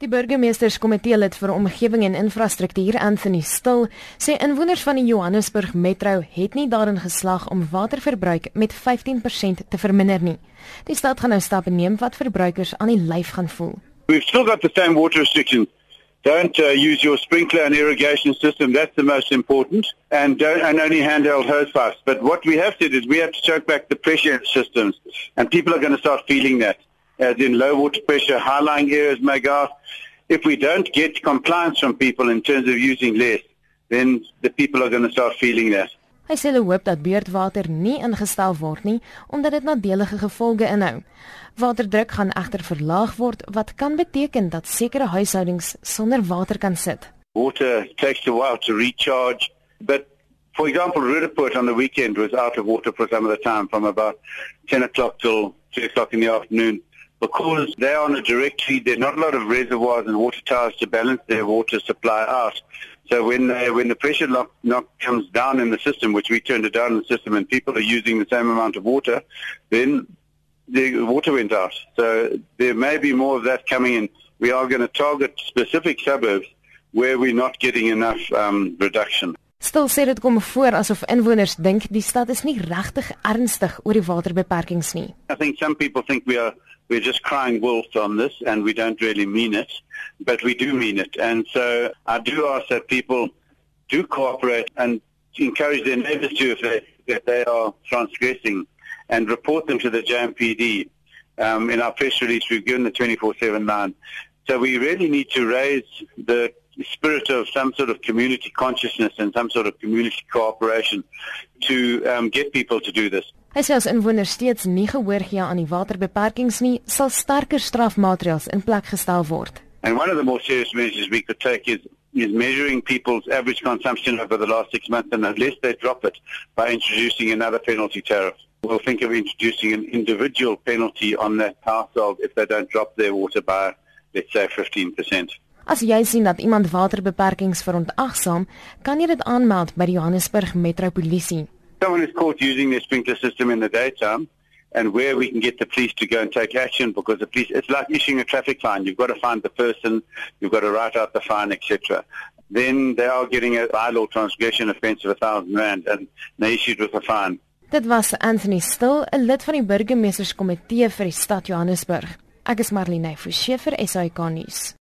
Die burgemeesterskomitee lid vir omgewing en infrastruktuur, Anthony Still, sê inwoners van die Johannesburg Metro het nie daarin geslaag om waterverbruik met 15% te verminder nie. Die stad gaan nou stappe neem wat verbruikers aan die lyf gaan voel. We've still got the same water restrictions. Don't uh, use your sprinkler and irrigation system. That's the most important. And don't, and only handheld hose pipes. But what we have to do is we have to choke back the pressure systems. And people are going to start feeling that. As in low water pressure, high-lying areas may go off. If we don't get compliance from people in terms of using less, then the people are going to start feeling that. Hy sê hulle hoop dat beurtwater nie ingestel word nie omdat dit nadelige gevolge inhou. Waterdruk gaan egter verlaag word wat kan beteken dat sekere huishoudings sonder water kan sit. Water takes a while to recharge, but for example, Rudaport on the weekend was out of water for some of the time from about 10 o'clock till 3 o'clock in the afternoon. Because they're on a direct feed, there's not a lot of reservoirs and water towers to balance their water supply out. So when they, when the pressure lock, knock comes down in the system, which we turned it down in the system, and people are using the same amount of water, then the water went out. So there may be more of that coming in. We are going to target specific suburbs where we're not getting enough um, reduction. Stil sê dit kom voor asof inwoners dink die stad is nie regtig ernstig oor die waterbeperkings nie. I think some people think we are we're just crying wolf on this and we don't really mean it, but we do mean it. And so I do ask that people do cooperate and encourage their neighbours to if they, if they are transgressing and report them to the JMPD. Um, in our press release, we've given the 24-7 line. So we really need to raise the spirit of some sort of community consciousness and some sort of community cooperation to um, get people to do this. Hy sê as inwoners steeds nie gehoor gee aan die waterbeperkings nie, sal sterker strafmaatreëls in plek gestel word. And one of the more serious measures we could take is is measuring people's average consumption over the last six months and unless they drop it by introducing another penalty tariff. We'll think of introducing an individual penalty on that household if they don't drop their water by, let's say, 15%. As jy sien dat iemand waterbeperkings verontagsaam, kan jy dit aanmeld by die Johannesburg Metropolisie someone is caught using their sprinkler system in the daytime and where we can get the police to go and take action because the police, it's like issuing a traffic fine. You've got to find the person, you've got to write out the fine, etc. Then they are getting a bylaw transgression offence of a thousand rand and they issued with a fine. Dit was Anthony Still, 'n lid van die burgemeesterskomitee vir die stad Johannesburg. Ek is Marlene Forsie vir SAK nuus.